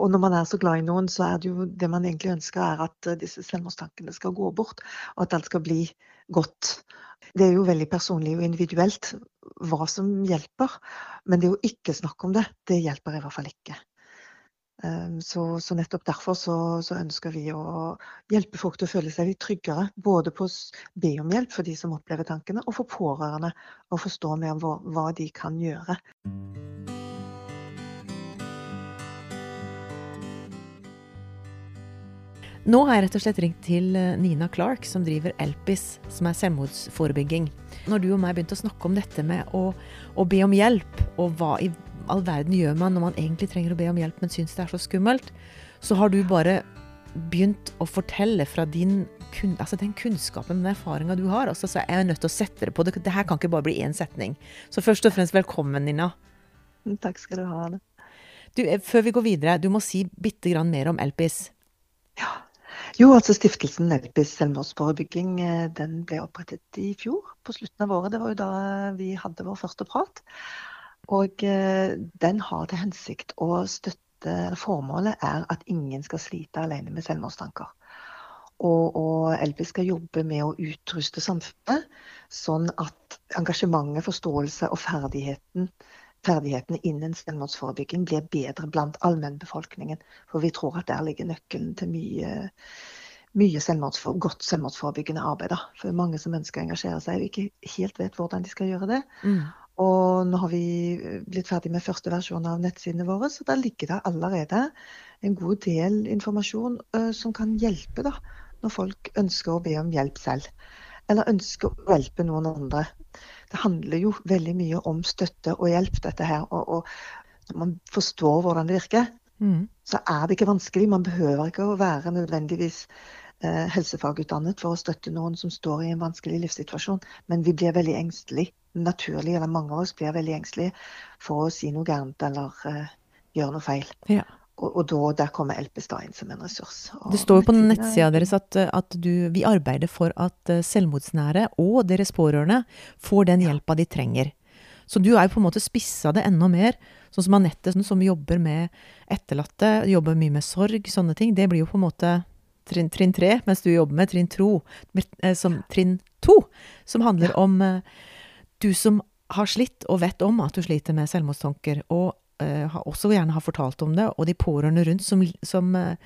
Og, når man er så glad i noen, så er det jo det man egentlig ønsker, er at uh, disse selvmordstankene skal gå bort, og at alt skal bli godt. Det er jo veldig personlig og individuelt hva som hjelper, men det å ikke snakke om det, det hjelper i hvert fall ikke. Um, så, så, nettopp derfor så, så, ønsker vi å hjelpe folk til å føle seg litt tryggere. Både på å be om hjelp for de som opplever tankene, og for pårørende å forstå mer om hva, hva de kan gjøre. Nå har jeg rett og slett ringt til eh, Nina Clark, som driver Elpis, som er selvmordsforebygging. Når du og meg begynte å snakke om dette med å, å, be om hjelp, og hva i all verden gjør man når man egentlig trenger å be om hjelp, men syns det er så skummelt, så har du bare begynt å fortelle fra din altså den kunnskapen, den erfaringa du har. Altså, så er jeg nødt til å sette det på. Det, det her kan ikke bare bli én setning. Så først og fremst velkommen, Nina. Takk skal du ha. Du, eh, før vi går videre, du må si bitte grann mer om Elpis. Ja, jo, altså Stiftelsen Nelpis selvmordsforebygging eh, den ble opprettet i fjor, på slutten av året. Det var jo da vi hadde vår første prat. Og eh, den har til hensikt å støtte Formålet er at ingen skal slite alene med selvmordstanker. Og, og Elvis skal jobbe med å utruste samfunnet, sånn at engasjementet, forståelse og ferdigheten ferdighetene innen selvmordsforebygging blir bedre blant allmennbefolkningen. For vi tror at der ligger nøkkelen til mye, mye selvmordsfor, godt selvmordsforebyggende arbeid. Da. For mange som ønsker å engasjere seg og ikke helt vet hvordan de skal gjøre det. Mm. Og nå har vi blitt ferdig med første versjon av nettsidene våre, så da ligger det allerede en god del informasjon uh, som kan hjelpe da, når folk ønsker å be om hjelp selv. Eller ønsker å hjelpe noen andre det handler jo veldig mye om støtte og hjelp, dette her. Og, og når man forstår hvordan det virker, mm. så er det ikke vanskelig. Man behøver ikke å være nødvendigvis eh, helsefagutdannet for å støtte noen som står i en vanskelig livssituasjon. Men vi blir veldig engstelige. Naturlig, eller mange av oss blir veldig engstelige for å si noe gærent eller eh, gjøre noe feil. Ja. Og, og da, der kommer Elpestad inn som en ressurs. Og det står jo på nettsida deres at, at du, vi arbeider for at eh, selvmordsnære og deres pårørende får den hjelpa de trenger. Så du er jo på en måte spissa det enda mer. Sånn som Anette, sånn som jobber med etterlatte, jobber mye med sorg, sånne ting. Det blir jo på en måte trinn, trinn tre, mens du jobber med trinn, tro, eh, som, trinn to, som handler om eh, du som har slitt og vet om at du sliter med selvmordstanker, og også gjerne har fortalt om det, og de pårørende rundt, som, som uh,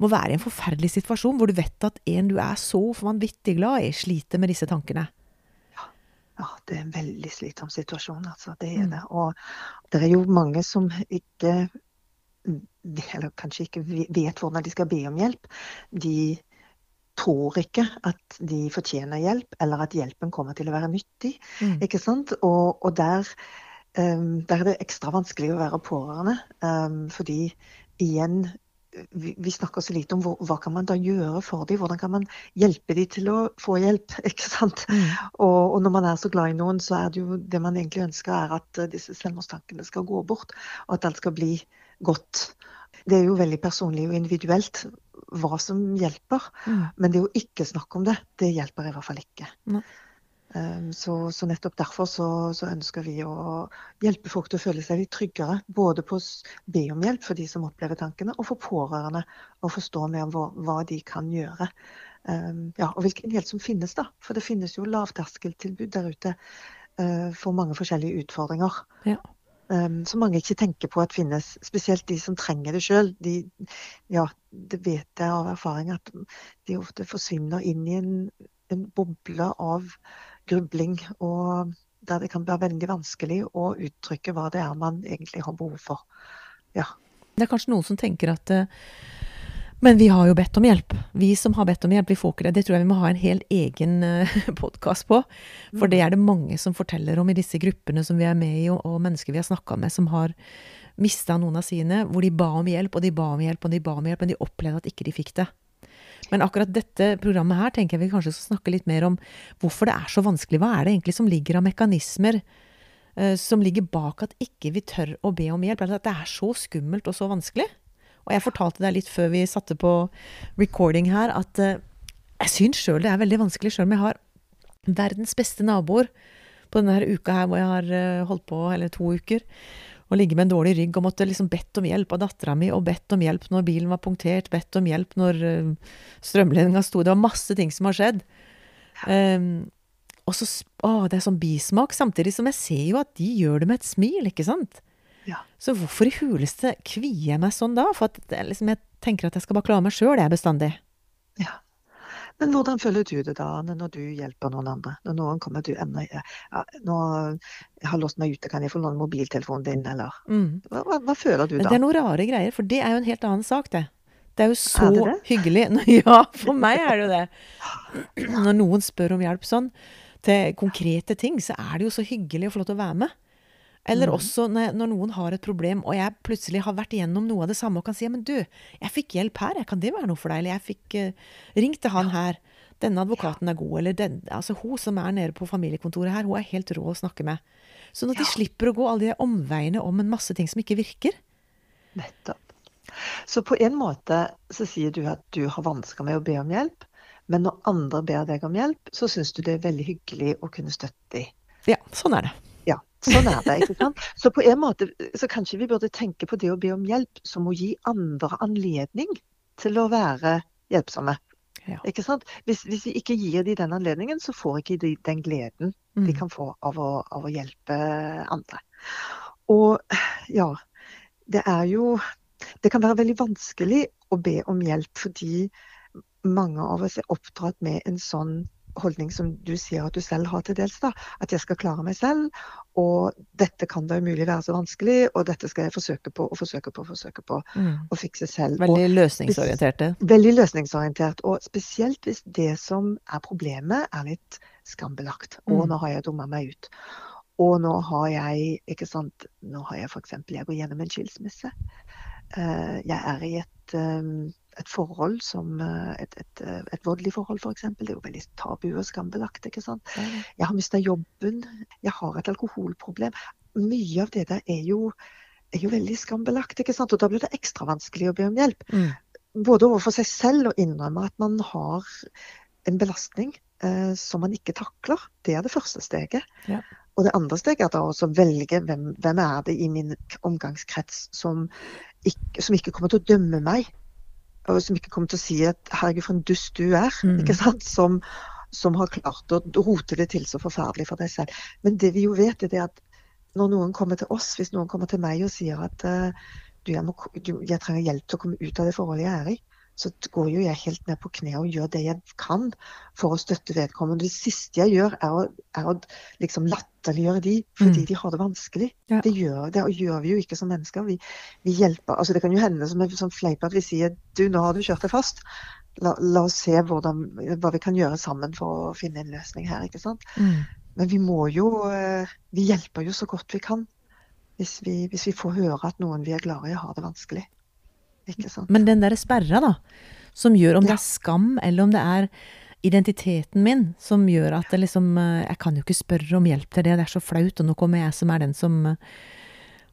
må være i en forferdelig situasjon, hvor du vet at en du er så vanvittig glad i, sliter med disse tankene. Ja, ja det er en veldig slitsom situasjon, altså. Det er mm. det. Og det er jo mange som ikke eller kanskje ikke vet hvordan de skal be om hjelp. De tror ikke at de fortjener hjelp, eller at hjelpen kommer til å være nyttig. Mm. ikke sant? Og, og der der er det ekstra vanskelig å være pårørende. Um, fordi igjen, vi, vi, snakker så lite om hvor, hva kan man da gjøre for dem. Hvordan kan man hjelpe dem til å få hjelp? ikke sant? Mm. Og, og, når man er så glad i noen, så er det jo det man egentlig ønsker, er at uh, disse selvmordstankene skal gå bort. Og at alt skal bli godt. Det er jo veldig personlig og individuelt hva som hjelper. Mm. Men det å ikke snakke om det, det hjelper i hvert fall ikke. Mm. Ehm, så, så, nettopp derfor så, så, ønsker vi å hjelpe folk til å føle seg litt tryggere. Både på å be om hjelp for de som opplever tankene, og for pårørende å forstå mer om hva, hva de kan gjøre. Um, ja, og hvilken hjelp som finnes, da. For det finnes jo lavterskeltilbud der ute uh, for mange forskjellige utfordringer. Ja. Um, som mange ikke tenker på at finnes. Spesielt de som trenger det sjøl. De, ja, det vet jeg av erfaring at de ofte forsvinner inn i en, en boble av grubling, og der det kan være veldig vanskelig å uttrykke hva det er man egentlig har behov for. Ja. Det er kanskje noen som tenker at eh, men vi har jo bedt om hjelp. Vi som har bedt om hjelp, vi får ikke det. Det tror jeg vi må ha en helt egen eh, podkast på. For det er det mange som forteller om i disse gruppene som vi er med i, og mennesker vi har snakka med som har mista noen av sine, hvor de ba om hjelp, og de ba om hjelp, og de ba om hjelp, men de opplevde at ikke de fikk det. Men akkurat dette programmet her tenker jeg vi kanskje skal snakke litt mer om hvorfor det er så vanskelig. Hva er det egentlig som ligger av mekanismer uh, som ligger bak at ikke vi tør å be om hjelp? At det er så skummelt og så vanskelig? Og jeg fortalte deg litt før vi satte på recording her, at uh, jeg syns sjøl det er veldig vanskelig, sjøl om jeg har verdens beste naboer på denne uka her hvor jeg har uh, holdt på, eller to uker. Å ligge med en dårlig rygg og måtte liksom bedt om hjelp av dattera mi, og bedt om hjelp når bilen var punktert, bedt om hjelp når uh, strømledninga sto Det var masse ting som har skjedd. Um, og så Å, det er sånn bismak. Samtidig som jeg ser jo at de gjør det med et smil, ikke sant? Ja. Så hvorfor i huleste kvier jeg meg sånn da? For at liksom, jeg tenker at jeg skal bare klare meg sjøl, jeg bestandig. Ja. Men hvordan føler du det da, når du hjelper noen andre? Når noen kommer til ender, ja, nå, jeg har låst meg ute, kan jeg få låne mobiltelefonen din, eller mm. hva, hva, føler du da? Det er noen rare greier, for det er jo en helt annen sak, det. Det er jo så er det det? hyggelig. Ja, for meg er det jo det. Når noen spør om hjelp sånn, til konkrete ting, så er det jo så hyggelig å få lov til å være med. Eller Mm. også når, når noen har et problem, og jeg plutselig har vært igjennom noe av det samme og kan si men du, jeg fikk hjelp her, kan det være noe for deg? Eller jeg fikk uh, ringt til han her. Denne advokaten er god. Eller den, altså hun som er nede på familiekontoret her, hun er helt rå å snakke med. Sånn at de slipper å gå alle de omveiene om en masse ting som ikke virker. Nettopp. Så på en måte så sier du at du har vansker med å be om hjelp, men når andre ber deg om hjelp, så syns du det er veldig hyggelig å kunne støtte dem. Ja, sånn er det. Sånn er det. ikke sant? Så på en måte så kanskje vi burde tenke på det å be om hjelp som å gi andre anledning til å være hjelpsomme. Ja. Ikke sant? Hvis, hvis vi ikke gir dem den anledningen, så får ikke de den gleden de Mm. kan få av å, av å hjelpe andre. Og ja, det er jo Det kan være veldig vanskelig å be om hjelp fordi mange av oss er oppdratt med en sånn holdning som du sier at du selv har til dels. da, At jeg skal klare meg selv, og dette kan da umulig være så vanskelig, og dette skal jeg forsøke på og forsøke på og forsøke på Mm. å fikse selv. Veldig løsningsorienterte. Veldig løsningsorientert. Og spesielt hvis det som er problemet, er litt skambelagt. Å, Mm. nå har jeg dumma meg ut. Og nå har jeg ikke sant, Nå har jeg f.eks. Jeg går gjennom en skilsmisse. Eh, Jeg er i et, eh, et forhold som eh, Et, et, eh, et voldelig forhold, f.eks. Det er jo veldig tabu og skambelagt. ikke sant? Jeg har mista jobben. Jeg har et alkoholproblem. Mye av det der er jo, er jo veldig skambelagt. ikke sant? Og da blir det ekstra vanskelig å be om hjelp Mm. både overfor seg selv og innrømme at man har en belastning eh, som man ikke takler. Det er det første steget. Ja. Og det andre steget er da å velge hvem, hvem er det i min omgangskrets som ikke, som ikke kommer til å dømme meg. Og som ikke kommer til å si at 'herregud, for en dust du er'. Mm. ikke sant? Som, som har klart å rote det til så forferdelig for deg selv. Men det vi jo vet, er det at når noen kommer til oss, hvis noen kommer til meg og sier at uh, du, jeg, må, du, jeg trenger hjelp til å komme ut av det forholdet jeg er i, så går jo jeg helt ned på kne og gjør det jeg kan for å støtte vedkommende. Det siste jeg gjør, er å, er å liksom latterliggjøre de fordi Mm. de har det vanskelig. Ja. Det, gjør, det gjør vi jo ikke som mennesker. Vi, vi hjelper altså Det kan jo hende som en sånn fleip at vi sier du, nå har du kjørt deg fast. La, la oss se hvordan, hva vi kan gjøre sammen for å finne en løsning her. ikke sant? Mm. Men vi må jo eh, Vi hjelper jo så godt vi kan hvis vi, hvis vi får høre at noen vi er glad i, har det vanskelig. Men den derre sperra, da, som gjør om det er skam, eller om det er identiteten min, som gjør at det liksom eh, Jeg kan jo ikke spørre om hjelp til det, det er så flaut, og nå kommer jeg som er den som eh,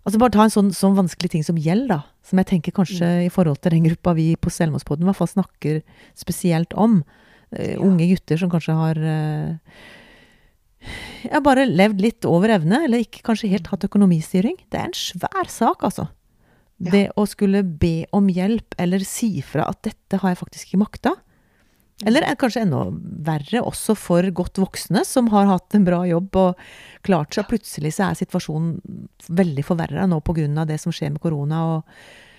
Altså bare ta en sånn, sånn vanskelig ting som gjeld, da. Som jeg tenker kanskje i forhold til den gruppa vi på Selvmordspodden i hvert fall snakker spesielt om. Eh, Ja. Unge gutter som kanskje har eh, ja, bare levd litt over evne, eller ikke kanskje helt hatt økonomistyring. Det er en svær sak, altså. Ja. Det å skulle be om hjelp, eller si fra at dette har jeg faktisk ikke makta. Eller er kanskje enda verre også for godt voksne som har hatt en bra jobb og klart seg. Plutselig så er situasjonen veldig forverra nå pga. det som skjer med korona. Og,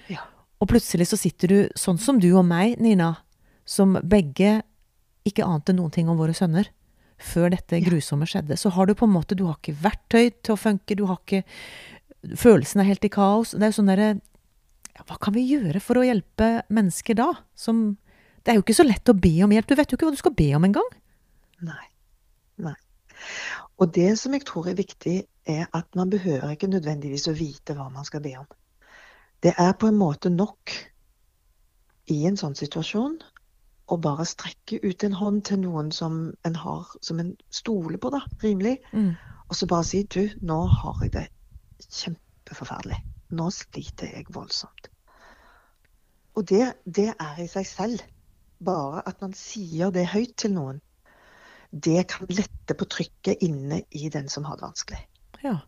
Ja. og plutselig så sitter du sånn som du og meg, Nina, som begge ikke ante noen ting om våre sønner før dette grusomme skjedde. Så har du på en måte Du har ikke verktøy til å funke, du har ikke Følelsen er helt i kaos. Det er jo sånn derre ja, Hva kan vi gjøre for å hjelpe mennesker da? Som Det er jo ikke så lett å be om hjelp. Du vet jo ikke hva du skal be om engang. Nei. Nei. Og det som jeg tror er viktig, er at man behøver ikke nødvendigvis å vite hva man skal be om. Det er på en måte nok i en sånn situasjon å bare strekke ut en hånd til noen som en har som en stoler på, da, rimelig. Mm. Og så bare si du, nå har jeg det kjempeforferdelig. Nå sliter jeg voldsomt. Og det, det er i seg selv. Bare at man sier det høyt til noen, det kan lette på trykket inne i den som har det vanskelig. Ja.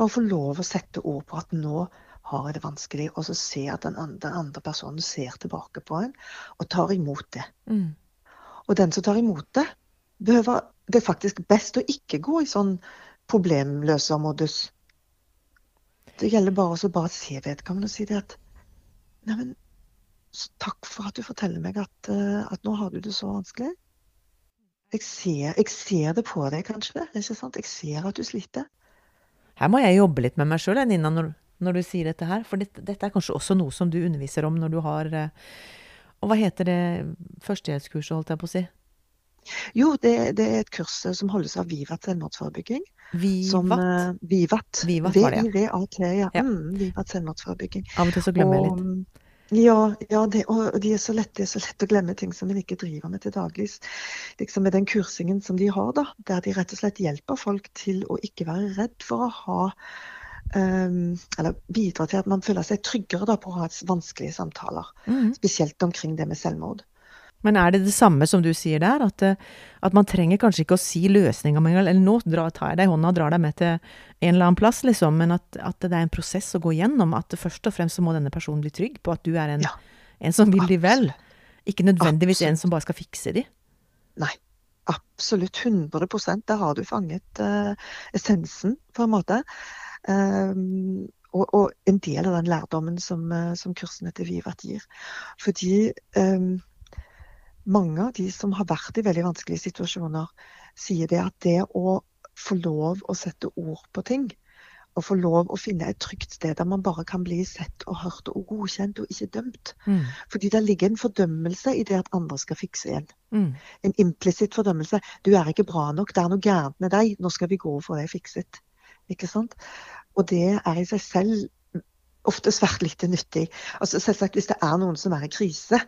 Bare få lov å sette ord på at nå har jeg det vanskelig, og så se at den andre, den andre personen ser tilbake på en og tar imot det. Mm. Og den som tar imot det, behøver Det er faktisk best å ikke gå i sånn problemløsermodus. Det gjelder bare å bare se vedkommende og si det at Neimen, takk for at du forteller meg at, uh, at nå har du det så vanskelig. Jeg ser, jeg ser, det på deg, kanskje. ikke sant? Jeg ser at du sliter. Her må jeg jobbe litt med meg sjøl, Nina, når, når, du sier dette her. For dette, dette, er kanskje også noe som du underviser om når du har uh, Og hva heter det førstehjelpskurset, holdt jeg på å si? Jo, det, det, er et kurs som holdes av Vivat selvmordsforebygging. Vivat? Som, uh, Vivat. Vivat var det, ja. V-i-v-a-t, ja. ja. Mm, Vivat selvmordsforebygging. Av og til så glemmer jeg litt. Ja, ja det, og de er så lett, det er så lett å glemme ting som en ikke driver med til dagligst. Liksom med den kursingen som de har, da, der de rett og slett hjelper folk til å ikke være redd for å ha um, Eller bidra til at man føler seg tryggere da, på å ha vanskelige samtaler. Mm. Spesielt omkring det med selvmord. Men er det det samme som du sier der, at, eh, at man trenger kanskje ikke å si løsninga med en gang, eller nå tar jeg deg i hånda og drar deg med til en eller annen plass, liksom, men at, at, det er en prosess å gå gjennom. At først og fremst så må denne personen bli trygg på at du er en, Ja. en som vil de vel. Ikke nødvendigvis Absolutt. en som bare skal fikse de. Nei. Absolutt 100 Der har du fanget uh, essensen, på en måte. Um, og, og, en del av den lærdommen som, uh, som kursene til Vivat gir. Fordi um, mange av de som har vært i veldig vanskelige situasjoner, sier det at det å få lov å sette ord på ting, og få lov å finne et trygt sted der man bare kan bli sett og hørt og godkjent og ikke dømt. Mm. Fordi det ligger en fordømmelse i det at andre skal fikse en. Mm. En implisitt fordømmelse. Du er ikke bra nok, det er noe gærent med deg, nå skal vi gå og få deg fikset. Ikke sant? Og det er i seg selv ofte svært lite nyttig. Altså Selvsagt hvis det er noen som er i krise,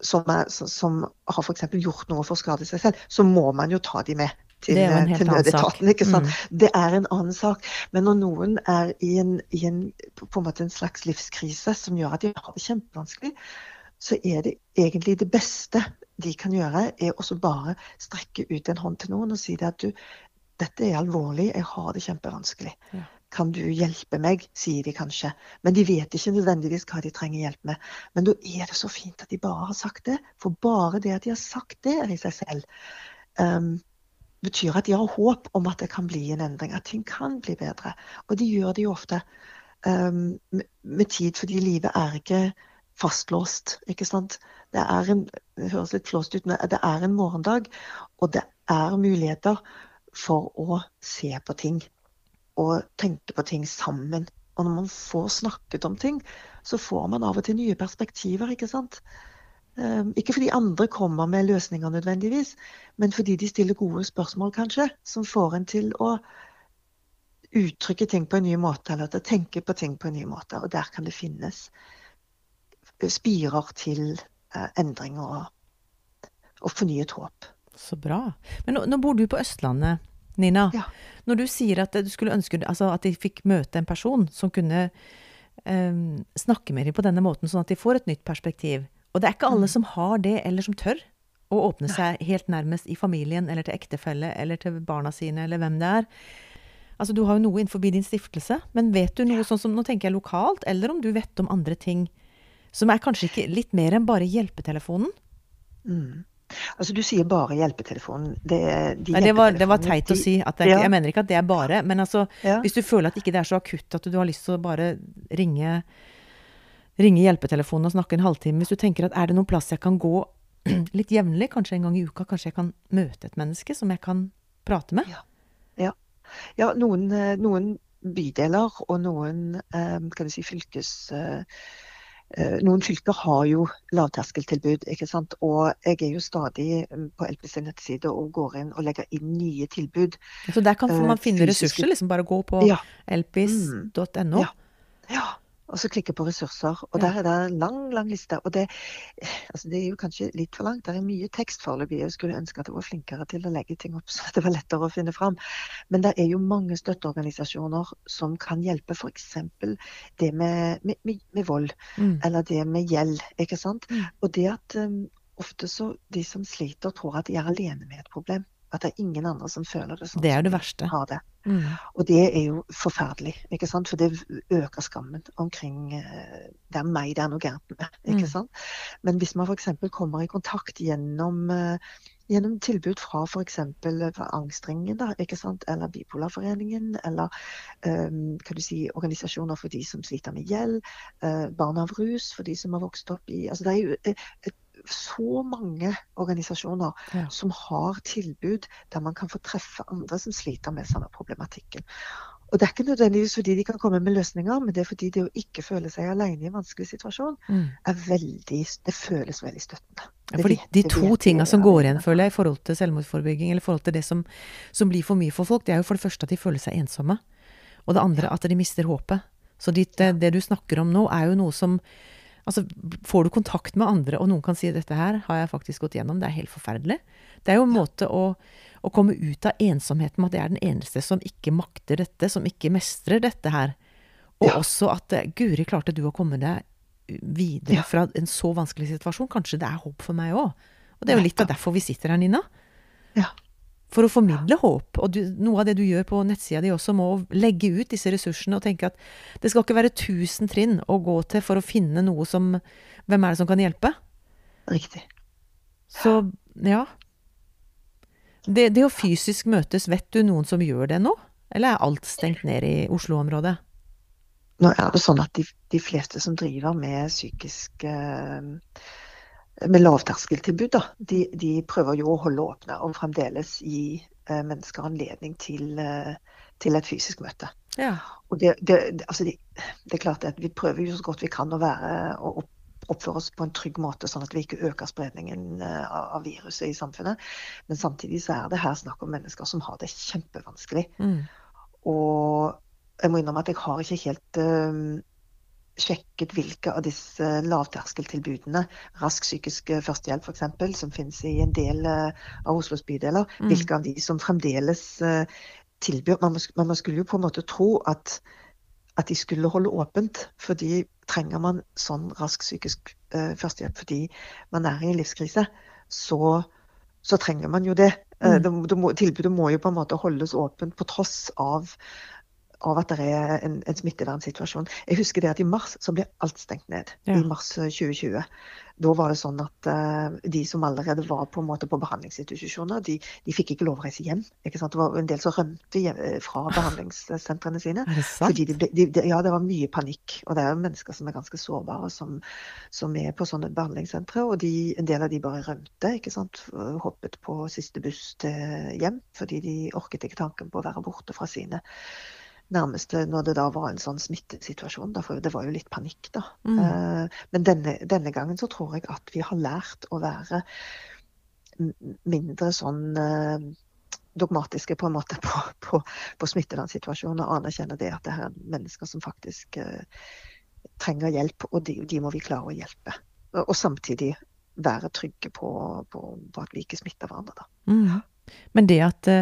som, er, som har f.eks. gjort noe for å skade seg selv, så må man jo ta de med til, til nødetaten. ikke sant? Mm. Det er en annen sak. Men når noen er i en, i en, på en en slags livskrise som gjør at de har det kjempevanskelig, så er det egentlig det beste de kan gjøre, er også bare strekke ut en hånd til noen og si det at du, dette er alvorlig, jeg har det kjempevanskelig. Ja. Kan du hjelpe meg, sier de kanskje. Men de vet ikke nødvendigvis hva de trenger hjelp med. Men da er det så fint at de bare har sagt det. For bare det at de har sagt det i seg selv, um, betyr at de har håp om at det kan bli en endring. At ting kan bli bedre. Og de gjør det jo ofte um, med tid, fordi livet er ikke fastlåst. ikke sant? Det er en, det høres litt flåst ut, men det er en morgendag, og det er muligheter for å se på ting og tenke på ting sammen. Og når man får snakket om ting, så får man av og til nye perspektiver, ikke sant. Um, ikke fordi andre kommer med løsninger nødvendigvis, men fordi de stiller gode spørsmål, kanskje, som får en til å uttrykke ting på en ny måte, eller til å tenke på ting på en ny måte. Og der kan det finnes spirer til endringer og, og fornyet håp. Så bra. Men nå, nå bor du på Østlandet, Nina. Ja. Når du sier at du skulle ønske altså at de fikk møte en person som kunne um, snakke med dem på denne måten, sånn at de får et nytt perspektiv. Og det er ikke alle Mm. som har det, eller som tør å åpne seg helt nærmest i familien, eller til ektefelle, eller til barna sine, eller hvem det er. Altså, Du har jo noe innenfor din stiftelse, men vet du noe sånn som Nå tenker jeg lokalt, eller om du vet om andre ting som er kanskje ikke litt mer enn bare hjelpetelefonen? Mm. Altså Du sier bare hjelpetelefonen. Det, de Nei, det var, det var teit å si. Er Ja. Jeg mener ikke at det er bare, men altså Ja. Hvis du føler at ikke det er så akutt at du har lyst til å bare ringe, ringe hjelpetelefonen og snakke en halvtime Hvis du tenker at er det noen plass jeg kan gå litt jevnlig, kanskje en gang i uka, kanskje jeg kan møte et menneske som jeg kan prate med? Ja, noen, eh, noen bydeler og noen eh, kan si, fylkes... eh, Noen fylker har jo lavterskeltilbud, ikke sant? og jeg er jo stadig mm, på LP nettside og går inn og legger inn nye tilbud. Så der kan Eh, man finne ressurser. liksom Bare gå på Ja, elpis.no. Ja. ja. Og så klikke på ressurser, og der er det en lang, lang liste. Og det, altså det er jo kanskje litt for langt, det er mye tekst foreløpig. Jeg skulle ønske at jeg var flinkere til å legge ting opp så det var lettere å finne fram. Men det er jo mange støtteorganisasjoner som kan hjelpe, f.eks. det med, med, med, med vold. Mm. eller det med gjeld, ikke sant. Mm. Og det at um, ofte så de som sliter, tror at de er alene med et problem. At det er ingen andre som føler det sånn Det er det de verste. har det. Mm. Og det er jo forferdelig, ikke sant? for det øker skammen omkring uh, det er meg det er noe gærent med. ikke mm. sant? Men hvis man f.eks. kommer i kontakt gjennom uh, gjennom tilbud fra f.eks. Angstringen, da, eller Bipolarforeningen, eller um, kan du si, organisasjoner for de som sliter med gjeld, uh, Barn av rus for de som har vokst opp i altså Det er jo et, et, så mange organisasjoner ja. som har tilbud der man kan få treffe andre som sliter med samme problematikken. Og Det er ikke nødvendigvis fordi de kan komme med løsninger, men det er fordi det å ikke føle seg alene i en vanskelig situasjon, mm. er veldig, det føles veldig støttende. Ja, fordi De to tinga som går igjen føler jeg, i forhold til selvmordsforebygging, eller i forhold til det som, som, blir for mye for folk, det er jo for det første at de føler seg ensomme. Og det andre at de mister håpet. Så det, det du snakker om nå, er jo noe som Altså, får du kontakt med andre, og noen kan si 'dette her har jeg faktisk gått gjennom', det er helt forferdelig. Det er jo en måte å å komme ut av ensomheten med at jeg er den eneste som ikke makter dette, som ikke mestrer dette her. Og ja. også at eh, Guri, klarte du å komme deg videre ja. fra en så vanskelig situasjon. Kanskje det er håp for meg òg. Og det er jo litt av derfor vi sitter her, Nina. Ja. For å formidle håp. Og du, noe av det du gjør på nettsida di også, må legge ut disse ressursene og tenke at det skal ikke være tusen trinn å gå til for å finne noe som Hvem er det som kan hjelpe? Riktig. Så ja. Det, det, å fysisk møtes, vet du noen som gjør det nå? Eller er alt stengt ned i Oslo-området? Nå er det sånn at de, de fleste som driver med psykisk eh, med lavterskeltilbud, da, de, de, prøver jo å holde åpne og fremdeles gi eh, mennesker anledning til, eh, til, et fysisk møte. Ja. Og det, det, altså det, er klart at Vi prøver jo så godt vi kan å være og oppføre oss på en trygg måte, sånn at vi ikke øker spredningen eh, av viruset i samfunnet. Men samtidig så er det her snakk om mennesker som har det kjempevanskelig. Mm. Og jeg må innrømme at jeg har ikke helt um, sjekket hvilke av disse lavterskeltilbudene, rask psykisk førstehjelp f.eks., som finnes i en del uh, av Oslos bydeler, mm. hvilke av de som fremdeles uh, tilbyr man, man, skulle jo på en måte tro at at de skulle holde åpent. Fordi trenger man sånn rask psykisk førstehjelp fordi man er i en livskrise, så, så trenger man jo det. Uh, det, det må, tilbudet må jo på en måte holdes åpent på tross av av at det er en, en smittevernsituasjon. Jeg husker det at i mars så ble alt stengt ned. Ja. I mars 2020. Eh, da var det sånn at uh, de som allerede var på en måte på behandlingsinstitusjoner, de, de fikk ikke lov å reise hjem. Ikke sant? Det var en del som rømte hjem, eh, fra behandlingssentrene sine. Er det sant? Fordi de ble, de, ja, det var mye panikk. Og det er mennesker som er ganske sårbare, som, som er på sånne behandlingssentre. Og de, en del av de bare rømte. ikke sant? Hoppet på siste buss til hjem fordi de orket ikke tanken på å være borte fra sine nærmeste når det da var en sånn smittesituasjon. Da, for det var jo litt panikk, da. Mm. Uh, men denne, denne, gangen så tror jeg at vi har lært å være mindre sånn uh, dogmatiske på en måte på, på, på smittevernsituasjonen og anerkjenne det at det er mennesker som faktisk uh, trenger hjelp, og de, de, må vi klare å hjelpe. Og, og samtidig være trygge på, på, på, at vi ikke smitter hverandre. Da. Mm. Men det at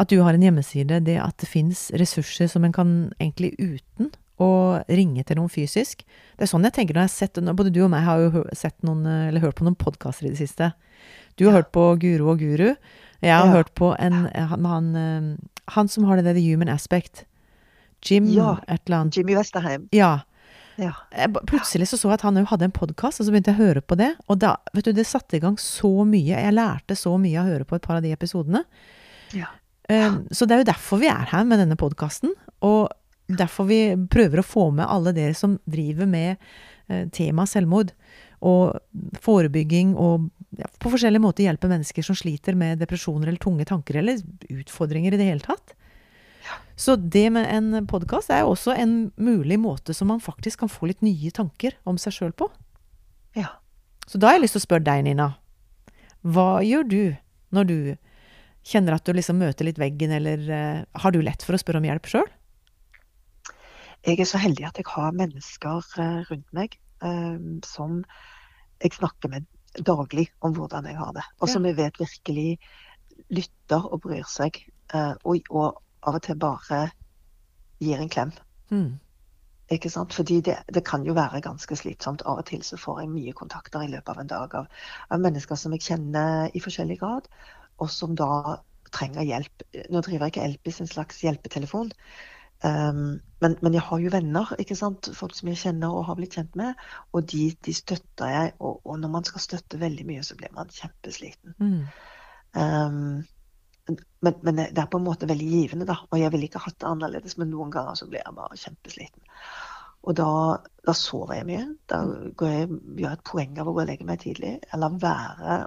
at du har en hjemmeside, det at det fins ressurser som en kan egentlig uten å ringe til noen fysisk. Det er sånn jeg tenker når jeg har sett Både du og meg har jo sett noen, eller hørt på noen podkaster i det siste. Du har ja. hørt på Guro og Guru. Jeg har ja. hørt på en han, han, eh, han, som har det der The Human Aspect. Jim ja. et eller annet. Jimmy Westerheim. Ja. Ja. Plutselig så, så jeg at han hadde en podkast, og så begynte jeg å høre på det. Og da, vet du, det satte i gang så mye. Jeg lærte så mye av å høre på et par av de episodene. Ja. Um, så det er jo derfor vi er her med denne podkasten. Og derfor vi prøver å få med alle dere som driver med uh, tema selvmord. Og forebygging og på forskjellige måter hjelpe mennesker som sliter med depresjoner eller tunge tanker eller utfordringer i det hele tatt. Så det med en podkast er jo også en mulig måte som man faktisk kan få litt nye tanker om seg sjøl på. Ja. Så da har jeg lyst til å spørre deg, Nina. Hva gjør du når du kjenner at du liksom møter litt veggen, eller uh, har du lett for å spørre om hjelp sjøl? Jeg er så heldig at jeg har mennesker uh, rundt meg um, som jeg snakker med daglig om hvordan jeg har det. Og som jeg vet virkelig lytter og bryr seg. Uh, og, og, av og til bare gir en klem. Mm. Ikke sant? Fordi det, det, kan jo være ganske slitsomt. Av og til så får jeg mye kontakter i løpet av en dag av, av mennesker som jeg kjenner i forskjellig grad og som da trenger hjelp. Nå driver jeg ikke Elpis, en slags hjelpetelefon. Um, men, men, jeg har jo venner, ikke sant? folk som jeg kjenner og har blitt kjent med. Og de, de støtter jeg. Og, og, når man skal støtte veldig mye, så blir man kjempesliten. Mm. Um, men, men, det er på en måte veldig givende, da. Og jeg ville ikke hatt det annerledes, men noen ganger så blir jeg bare kjempesliten. Og da, da sover jeg mye. Da går jeg, gjør et poeng av å gå og legge meg tidlig. Jeg lar være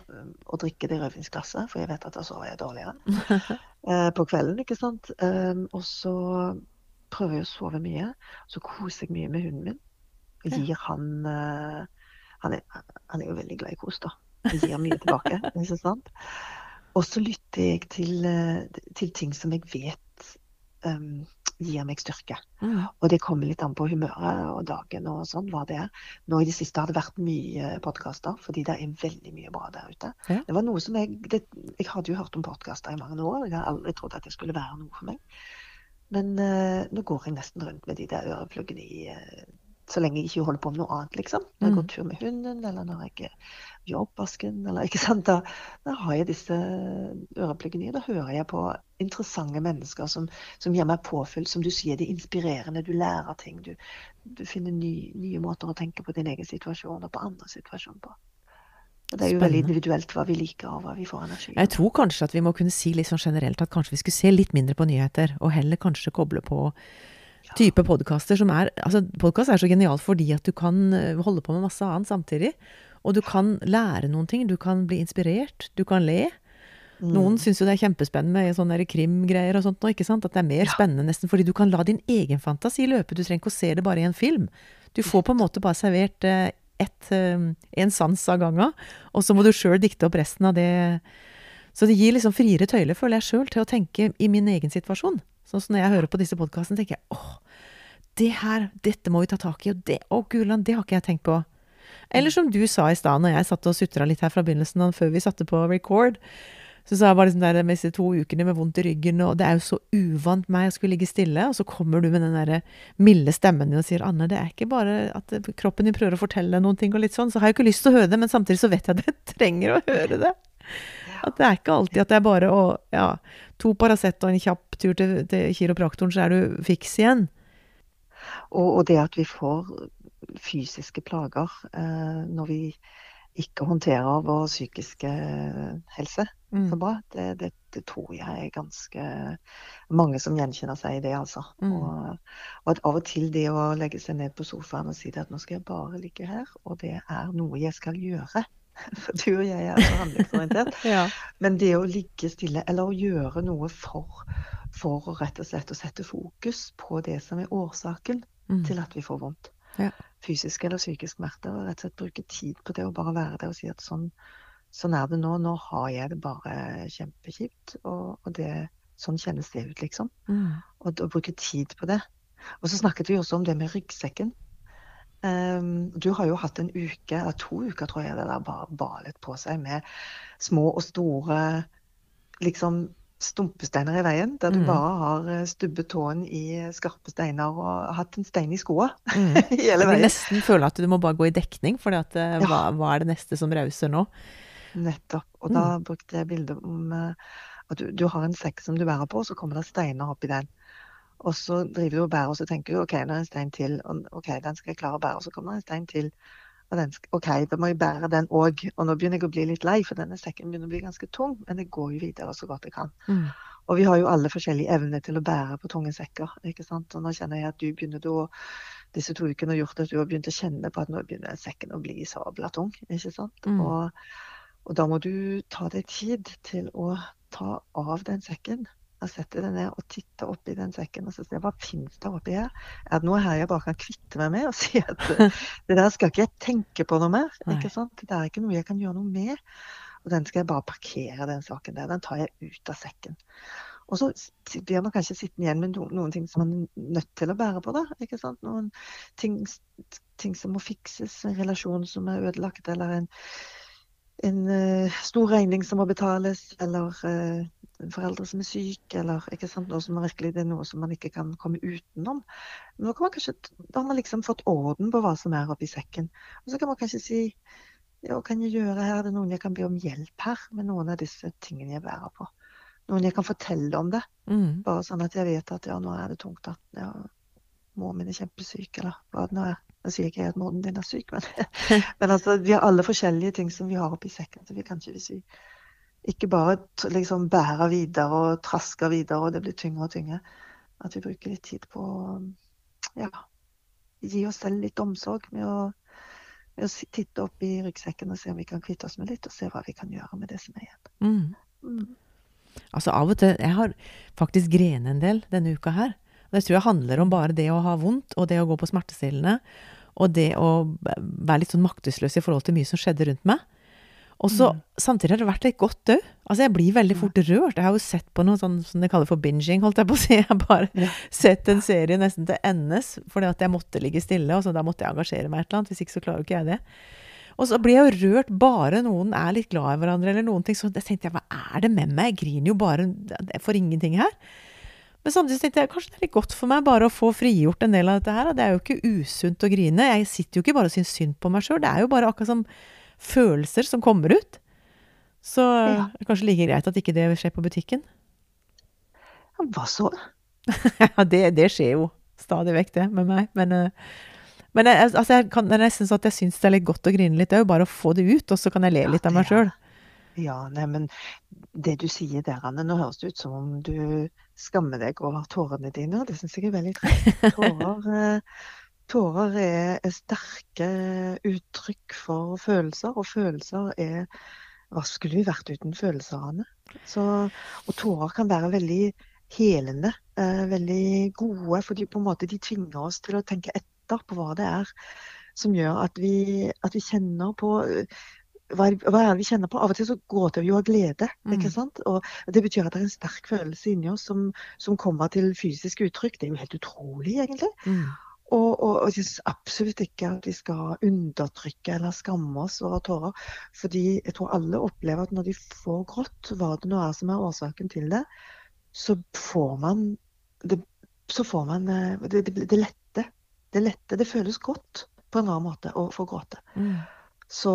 å drikke det rødvinsglasset, for jeg vet at da sover jeg dårligere eh, på kvelden. ikke sant? Eh, og så prøver jeg å sove mye. Så koser jeg mye med hunden min. Og gir han eh, han, er, han, er, jo veldig glad i kos, da. Jeg gir mye tilbake. ikke sant? Og så lytter jeg til, uh, til, ting som jeg vet um, gir meg styrke. Mm. Og det kommer litt an på humøret og dagen og sånn, hva det er. Nå i det siste har det vært mye podkaster, fordi det er veldig mye bra der ute. Ja. Det var noe som jeg det, Jeg hadde jo hørt om podkaster i mange år, jeg har aldri trodd at det skulle være noe for meg. Men uh, nå går jeg nesten rundt med de der ørepluggene i uh, så lenge jeg ikke holder på med noe annet, liksom. Når jeg går mm. tur med hunden, eller når jeg gjør oppvasken, eller ikke sant. Da, da har jeg disse ørepluggene i. Da hører jeg på interessante mennesker som, som gir meg påfyll. Som du sier, de inspirerende. Du lærer ting. Du, du finner ny, nye måter å tenke på din egen situasjon og på andre situasjoner på. Og det er jo Spennende. veldig individuelt hva vi liker og hva vi får energi av. Jeg tror kanskje at vi må kunne si litt sånn generelt at kanskje vi skulle se litt mindre på nyheter, og heller kanskje koble på type podkaster som er Altså, podkast er så genialt fordi at du kan eh, holde på med masse annet samtidig. Og du kan lære noen ting. Du kan bli inspirert. Du kan le. Mm. Noen syns jo det er kjempespennende med sånne krimgreier og sånt ikke sant? At det er mer ja. spennende nesten fordi du kan la din egen fantasi løpe. Du trenger ikke å se det bare i en film. Du får på en måte bare servert eh, ett, eh, en sans av gangen, og så må du sjøl dikte opp resten av det. Så det gir liksom friere tøyler, føler jeg sjøl, til å tenke i min egen situasjon. Sånn som når jeg hører på disse podkastene, tenker jeg åh, det her, dette må vi ta tak i, og det, å gudland, det har ikke jeg tenkt på. Eller som du sa i stad, når jeg satt og sutra litt her fra begynnelsen før vi satte på record, så sa jeg bare liksom der med disse to ukene med vondt i ryggen, og det er jo så uvant meg å skulle ligge stille, og så kommer du med den derre milde stemmen din og sier 'Anne, det er ikke bare at kroppen din prøver å fortelle noen ting', og litt sånn, så har jeg ikke lyst til å høre det, men samtidig så vet jeg at jeg trenger å høre det. At det er ikke alltid at det er bare å Ja, to Paracet og en kjapp tur til, til kiropraktoren, så er du fiks igjen. Og, og, det at vi får fysiske plager eh, når vi ikke håndterer vår psykiske helse mm. så bra. Det, det, det, tror jeg er ganske mange som gjenkjenner seg i det, altså. Mm. Og, og, at av og til det å legge seg ned på sofaen og si at nå skal jeg bare ligge her, og det er noe jeg skal gjøre. For du og jeg er så handlingsorientert. ja. Men det å ligge stille, eller å gjøre noe for, for rett og slett å sette fokus på det som er årsaken mm. til at vi får vondt. Ja fysisk eller psykisk smerte. Og rett og slett bruke tid på det og bare være der og si at sånn, sånn er det nå. Nå har jeg det bare kjempekjipt. Og, og det, sånn kjennes det ut, liksom. Mm. Og, og bruke tid på det. Og så snakket vi også om det med ryggsekken. Um, du har jo hatt en uke, eller to uker tror jeg det der bare balet på seg med små og store liksom stumpesteiner i veien, der du mm. bare har eh, stubbet tåen i skarpe steiner og hatt en stein i skoa mm. hele veien. Du nesten føler at du må bare gå i dekning, for eh, ja. hva, hva, er det neste som rauser nå? Nettopp. Og mm. da brukte jeg bildet om at du, du, har en sekk som du bærer på, og så kommer det steiner oppi den. Og så driver du og bærer, og så tenker du OK, nå er det en stein til. Og, OK, den skal jeg klare å bære. Og så kommer det en stein til. Den, OK, da må jeg bære den òg. Og nå begynner jeg å bli litt lei, for denne sekken begynner å bli ganske tung. Men jeg går jo videre så godt jeg kan. Mm. Og vi har jo alle forskjellige evner til å bære på tunge sekker. ikke sant? Og nå kjenner jeg at du begynner da disse to ukene har gjort at du har begynt å kjenne på at nå begynner sekken å bli sabla tung. ikke sant? Mm. Og, og da må du ta deg tid til å ta av den sekken og jeg deg ned og titter oppi den sekken og så se hva finnes det oppi her. Er det noe her jeg bare kan kvitte meg med og si at det der skal ikke jeg tenke på noe mer? ikke sant? Det er ikke noe jeg kan gjøre noe med. Og den skal jeg bare parkere, den saken der. Den tar jeg ut av sekken. Og så blir man kanskje sittende igjen med noen, noen ting som man er nødt til å bære på. da, ikke sant? Noen ting, ting som må fikses, en relasjon som er ødelagt, eller en, en uh, stor regning som må betales, eller uh, en forelder som er syk, eller ikke sant, noe som virkelig det er noe som man ikke kan komme utenom. Nå kan man kanskje, Da har man liksom fått orden på hva som er oppi sekken. Og så kan man kanskje si ja, hva kan jeg gjøre her? Er det noen jeg kan be om hjelp her med noen av disse tingene jeg bærer på? noen jeg kan fortelle om det. Mm. Bare sånn at jeg vet at ja, nå er det tungt. at Ja, Mor min er kjempesyk, eller hva det nå er. Jeg sier ikke at moren din er syk, men, men altså, vi har alle forskjellige ting som vi har oppi sekken. Så vi kan ikke, hvis vi ikke bare liksom bærer videre og trasker videre, og det blir tyngre og tyngre, at vi bruker litt tid på å ja, gi oss selv litt omsorg med å, med å titte opp i ryggsekken og se om vi kan kvitte oss med litt, og se hva vi kan gjøre med det som er igjen. Mm. Mm. Altså av og til Jeg har faktisk grenet en del denne uka her. Det tror jeg handler om bare det å ha vondt, og det å gå på smertestillende, og det å være litt sånn maktesløs i forhold til mye som skjedde rundt meg. Og så Mm. samtidig har det vært litt godt òg. Altså, jeg blir veldig fort rørt. Jeg har jo sett på noe sånn som de kaller for binging, holdt jeg på å si. Jeg har bare Ja. sett en serie nesten til endes fordi at jeg måtte ligge stille, og så da måtte jeg engasjere meg et eller annet. Hvis ikke så klarer jo ikke jeg det. Og så blir jeg jo rørt bare noen er litt glad i hverandre, eller noen ting. Så jeg tenkte jeg, hva er det med meg? Jeg griner jo bare for ingenting her. Men samtidig tenkte jeg kanskje det er litt godt for meg bare å få frigjort en del av dette her. og Det er jo ikke usunt å grine. Jeg sitter jo ikke bare og syns synd på meg sjøl. Det er jo bare akkurat som følelser som kommer ut. Så Ja. det er kanskje like greit at ikke det skjer på butikken. Ja, Hva så? Ja, det, det skjer jo stadig vekk, det, med meg. Men, eh, men jeg, altså, jeg kan, det er nesten sånn at jeg syns det er litt godt å grine litt òg. Bare å få det ut, og så kan jeg le Ja, litt av meg er sjøl. Ja, nei, men det du sier der, Anne, nå høres det ut som om du skammer deg over tårene dine, og det syns jeg er veldig trist. Tårer, eh, tårer er, er sterke uttrykk for følelser, og følelser er Hva skulle vi vært uten følelser, Anne? Så, og tårer kan være veldig helende, eh, veldig gode, fordi på en måte de tvinger oss til å tenke etter på hva det er som gjør at vi, at vi kjenner på eh, hva hva er det vi kjenner på? Av og til så gråter vi jo av glede. ikke Mm. sant? Og Det betyr at det er en sterk følelse inni oss som, som kommer til fysisk uttrykk. Det er jo helt utrolig, egentlig. Mm. Og, og, og jeg syns absolutt ikke at vi skal undertrykke eller skamme oss over tårer. Fordi jeg tror alle opplever at når de får grått, hva det nå er som er årsaken til det, så får man det, så får man eh, det, det, det lette. Det lette. Det føles godt på en rar måte å få gråte. Mm. Så,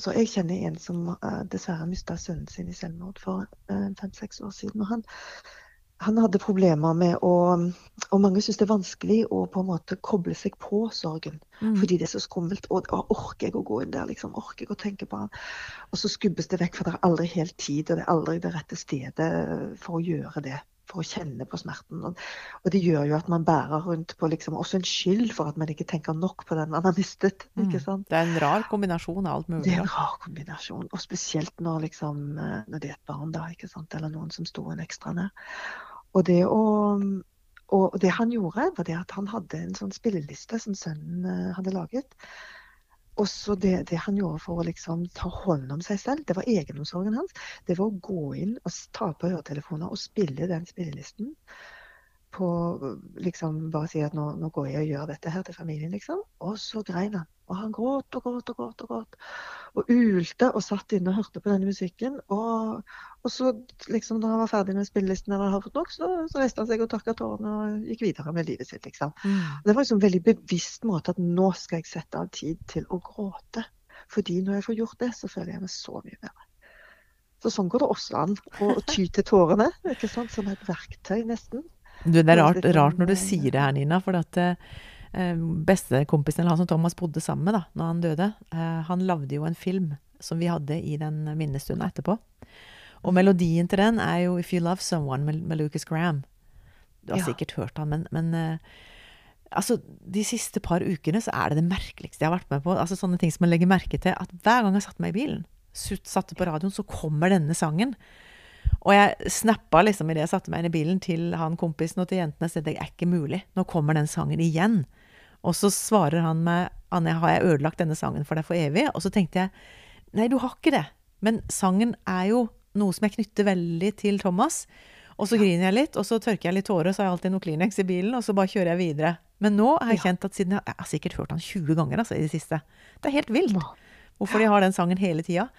så jeg kjenner en som uh, dessverre mista sønnen sin i selvmord for uh, fem-seks år siden. Og han, han hadde problemer med å Og mange syns det er vanskelig å på en måte koble seg på sorgen. Mm. Fordi det er så skummelt. Og, og orker jeg å gå inn der, liksom? Orker jeg å tenke på han? Og så skubbes det vekk, for det er aldri helt tid, og det er aldri det rette stedet for å gjøre det. For å kjenne på smerten. Og, det gjør jo at man bærer rundt på liksom også en skyld for at man ikke tenker nok på den man har mistet. Mm. ikke sant? Det er en rar kombinasjon av alt mulig. Det er en rar kombinasjon, og spesielt når, liksom, eh, når det er et barn, da, ikke sant? eller noen som sto en ekstra nær. Og det, å, og det han gjorde, var det at han hadde en sånn spilleliste som sønnen eh, hadde laget. Og så det, det han gjorde for å liksom ta hånd om seg selv, det var egenomsorgen hans. Det var å gå inn og ta på øretelefoner og spille den spillelisten. På liksom Bare si at nå, nå går jeg og gjør dette her til familien, liksom. Og så grein han. Og han gråt og gråt og gråt. Og gråt. Og ulte og satt inne og hørte på denne musikken. Og, og så liksom når han var ferdig med spillelisten eller hadde fått nok, så, så reiste han seg og tørka tårene og gikk videre med livet sitt, liksom. Og Det var liksom en veldig bevisst måte at nå skal jeg sette av tid til å gråte. Fordi når jeg får gjort det, så føler jeg meg så mye bedre. Så sånn går det også an å å ty til tårene, ikke sant? som et verktøy, nesten. Du, det er rart, rart når du sier det her, Nina. For at eh, bestekompisen, eller han som Thomas bodde sammen med da når han døde, eh, han lagde jo en film som vi hadde i den minnestunden etterpå. Og melodien til den er jo 'If You Love Someone' med, med Lucas Graham. Du har Ja. sikkert hørt han, men, men eh, altså, de siste par ukene så er det det merkeligste jeg har vært med på. Altså Sånne ting som man legger merke til. At hver gang jeg satte meg i bilen, satte på radioen, så kommer denne sangen. Og jeg snappa liksom idet jeg satte meg inn i bilen til han kompisen og til jentene sa det er ikke mulig. Nå kommer den sangen igjen. Og så svarer han meg Anne, har jeg ødelagt denne sangen for deg for evig? Og så tenkte jeg nei, du har ikke det. Men sangen er jo noe som jeg knytter veldig til Thomas. Og så griner jeg litt, og så tørker jeg litt tårer, så har jeg alltid noe Kleenex i bilen, og så bare kjører jeg videre. Men nå har jeg Ja. kjent at siden jeg, jeg har sikkert hørt han 20 ganger altså, i det siste. Det er helt vilt hvorfor de har den sangen hele tida.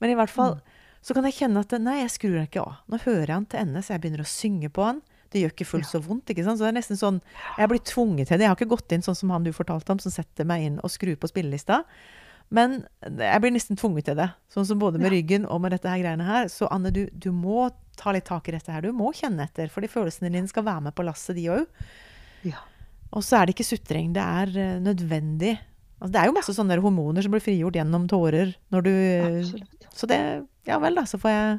Men i hvert fall Mm. Så kan jeg kjenne at nei, jeg skrur den ikke av. Nå hører jeg den til ende, så jeg begynner å synge på den. Det gjør ikke fullt så vondt. ikke sant? Så det er nesten sånn, Jeg blir tvunget til det. Jeg har ikke gått inn sånn som han du fortalte om, som setter meg inn og skrur på spillelista. Men jeg blir nesten tvunget til det. Sånn som både med ryggen og med dette her greiene her. Så Anne, du, du må ta litt tak i dette her. Du må kjenne etter, fordi følelsene dine skal være med på lasset, de òg. Ja. Og så er det ikke sutring. Det er eh, nødvendig. Altså, det er jo masse sånne hormoner som blir frigjort gjennom tårer når du Absolutt. Så det Ja vel, da. Så får jeg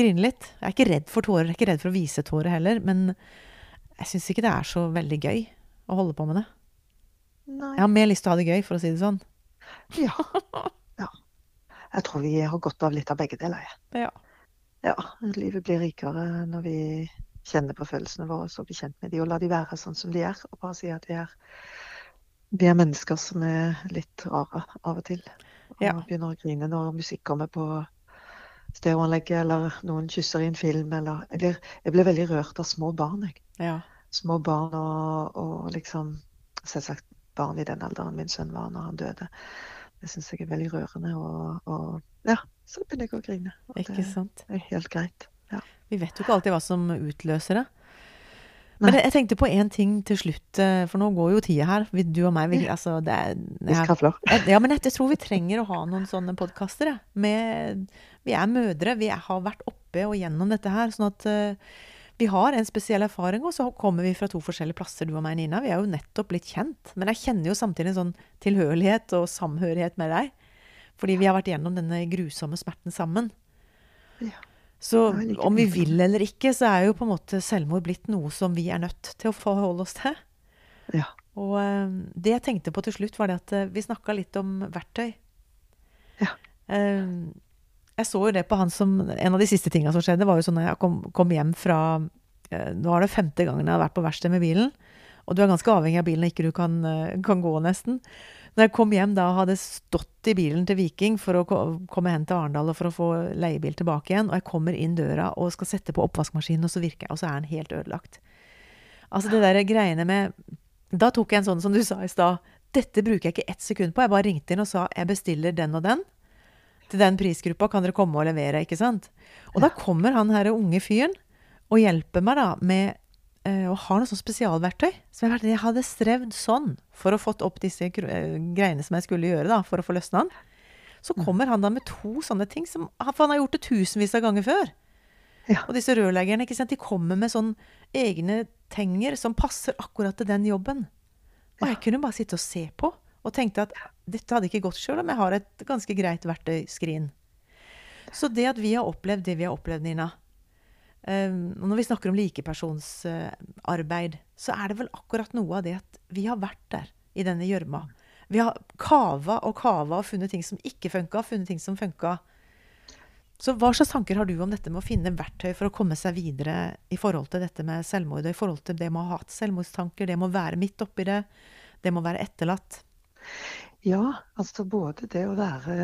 grine litt. Jeg er ikke redd for tårer. Jeg er ikke redd for å vise tårer heller. Men jeg syns ikke det er så veldig gøy å holde på med det. Nei. Jeg har mer lyst til å ha det gøy, for å si det sånn. Ja. ja. Jeg tror vi har godt av litt av begge deler. jeg. Ja. Ja, livet blir rikere når vi kjenner på følelsene våre og blir kjent med de, og la de være sånn som de er. Og bare si at vi er, vi er mennesker som er litt rare av og til. Og Ja. begynner å grine når musikk kommer på stereoanlegget, eller noen kysser i en film, eller Jeg blir, jeg blir veldig rørt av små barn, jeg. ja. Små barn og, og liksom Selvsagt barn i den alderen min sønn var når han døde. Det syns jeg er veldig rørende, og, og ja, så begynner jeg å grine. Og Ikke det sant. er helt greit. Vi vet jo ikke alltid hva som utløser det. Men Nei. jeg, jeg tenkte på én ting til slutt, eh, for nå går jo tida her. Du og meg, vi, altså det er, Vi skravler. Ja, men jeg, jeg tror vi trenger å ha noen sånne podkaster. Vi er mødre, vi er, har vært oppe og gjennom dette her. Sånn at uh, vi har en spesiell erfaring, og så kommer vi fra to forskjellige plasser, du og meg, Nina. Vi er jo nettopp blitt kjent. Men jeg kjenner jo samtidig en sånn tilhørighet og samhørighet med deg. Fordi vi har vært gjennom denne grusomme smerten sammen. Ja. Så om vi vil eller ikke, så er jo på en måte selvmord blitt noe som vi er nødt til å forholde oss til. Ja. Og eh, det jeg tenkte på til slutt, var det at eh, vi snakka litt om verktøy. Ja. Eh, jeg så jo det på han som En av de siste tinga som skjedde, var jo sånn da jeg kom, kom hjem fra Nå er det femte gangen jeg har vært på verksted med bilen. Og du er ganske avhengig av bilen, ikke du kan, kan gå, nesten. Når jeg kom hjem da og hadde stått i bilen til Viking for å komme hen til Arendal og for å få leiebil tilbake igjen, og jeg kommer inn døra og skal sette på oppvaskmaskinen, og så virker jeg, og så er den helt ødelagt. Altså det der greiene med Da tok jeg en sånn som du sa i stad. Dette bruker jeg ikke ett sekund på. Jeg bare ringte inn og sa jeg bestiller den og den. Til den prisgruppa kan dere komme og levere, ikke sant? Og da kommer han her unge fyren og hjelper meg da med og har noe sånn spesialverktøy. Som jeg, jeg hadde strevd sånn for å fått opp disse eh, greiene som jeg skulle gjøre da, for å få løsna den. Så kommer han da med to sånne ting som For han har gjort det tusenvis av ganger før. Ja. Og disse rørleggerne ikke sant, de kommer med sånne egne tenger som passer akkurat til den jobben. Og jeg kunne bare sitte og se på og tenkte at dette hadde ikke gått sjøl om jeg har et ganske greit verktøyskrin. Så det at vi har opplevd det vi har opplevd, Nina og Når vi snakker om likepersonsarbeid, så er det vel akkurat noe av det at vi har vært der i denne gjørma. Vi har kava og kava og funnet ting som ikke funka, funnet ting som funka. Så hva slags tanker har du om dette med å finne verktøy for å komme seg videre i forhold til dette med selvmord, og i forhold til det med å ha hatt selvmordstanker, det med å være midt oppi det, det med å være etterlatt? Ja, altså både det å være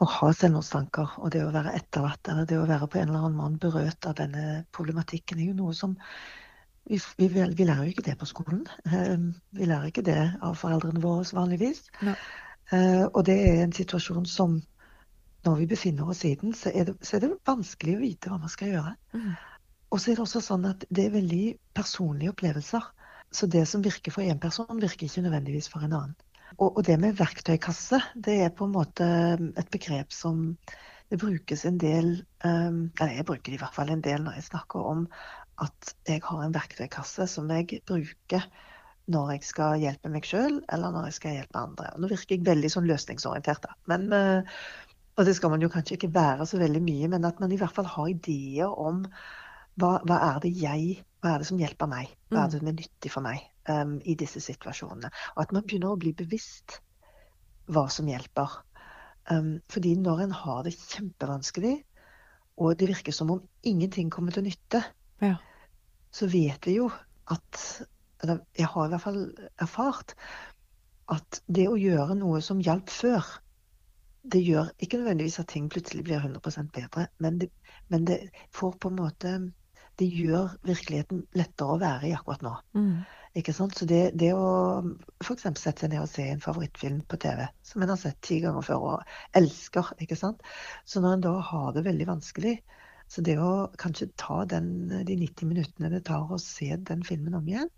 å ha selvmordstanker og det å være etterlatt, eller det å være på en eller annen mann berørt av denne problematikken, er jo noe som vi, vi, vi lærer jo ikke det på skolen. Eh, Vi lærer ikke det av foreldrene våre vanligvis. Nei. Eh, Og det er en situasjon som når vi befinner oss i den, så er det, så er det vanskelig å vite hva man skal gjøre. Mm. Og så er det også sånn at det er veldig personlige opplevelser. Så det som virker for én person, virker ikke nødvendigvis for en annen. Og, og det med verktøykasse, det er på en måte et begrep som det brukes en del um, Eller jeg bruker det i hvert fall en del når jeg snakker om at jeg har en verktøykasse som jeg bruker når jeg skal hjelpe meg sjøl, eller når jeg skal hjelpe andre. Nå virker jeg veldig sånn løsningsorientert, da. Men, eh, og det skal man jo kanskje ikke være så veldig mye, men at man i hvert fall har ideer om hva, hva er det jeg Hva er det som hjelper meg? Hva er det som er nyttig for meg um, i disse situasjonene? Og at man begynner å bli bevisst hva som hjelper. Um, fordi når en har det kjempevanskelig, og det virker som om ingenting kommer til nytte, Ja. så vet vi jo at Eller jeg har i hvert fall erfart at det å gjøre noe som hjalp før, det gjør ikke nødvendigvis at ting plutselig blir 100% bedre, men det, men det får på en måte Det gjør virkeligheten lettere å være i akkurat nå. Mm. Ikke sant? Så det, det å f.eks. sette seg ned og se en favorittfilm på TV, som en har sett ti ganger før og elsker, ikke sant. Så når en da har det veldig vanskelig, så det å kanskje ta den, de 90 minuttene det tar å se den filmen om igjen,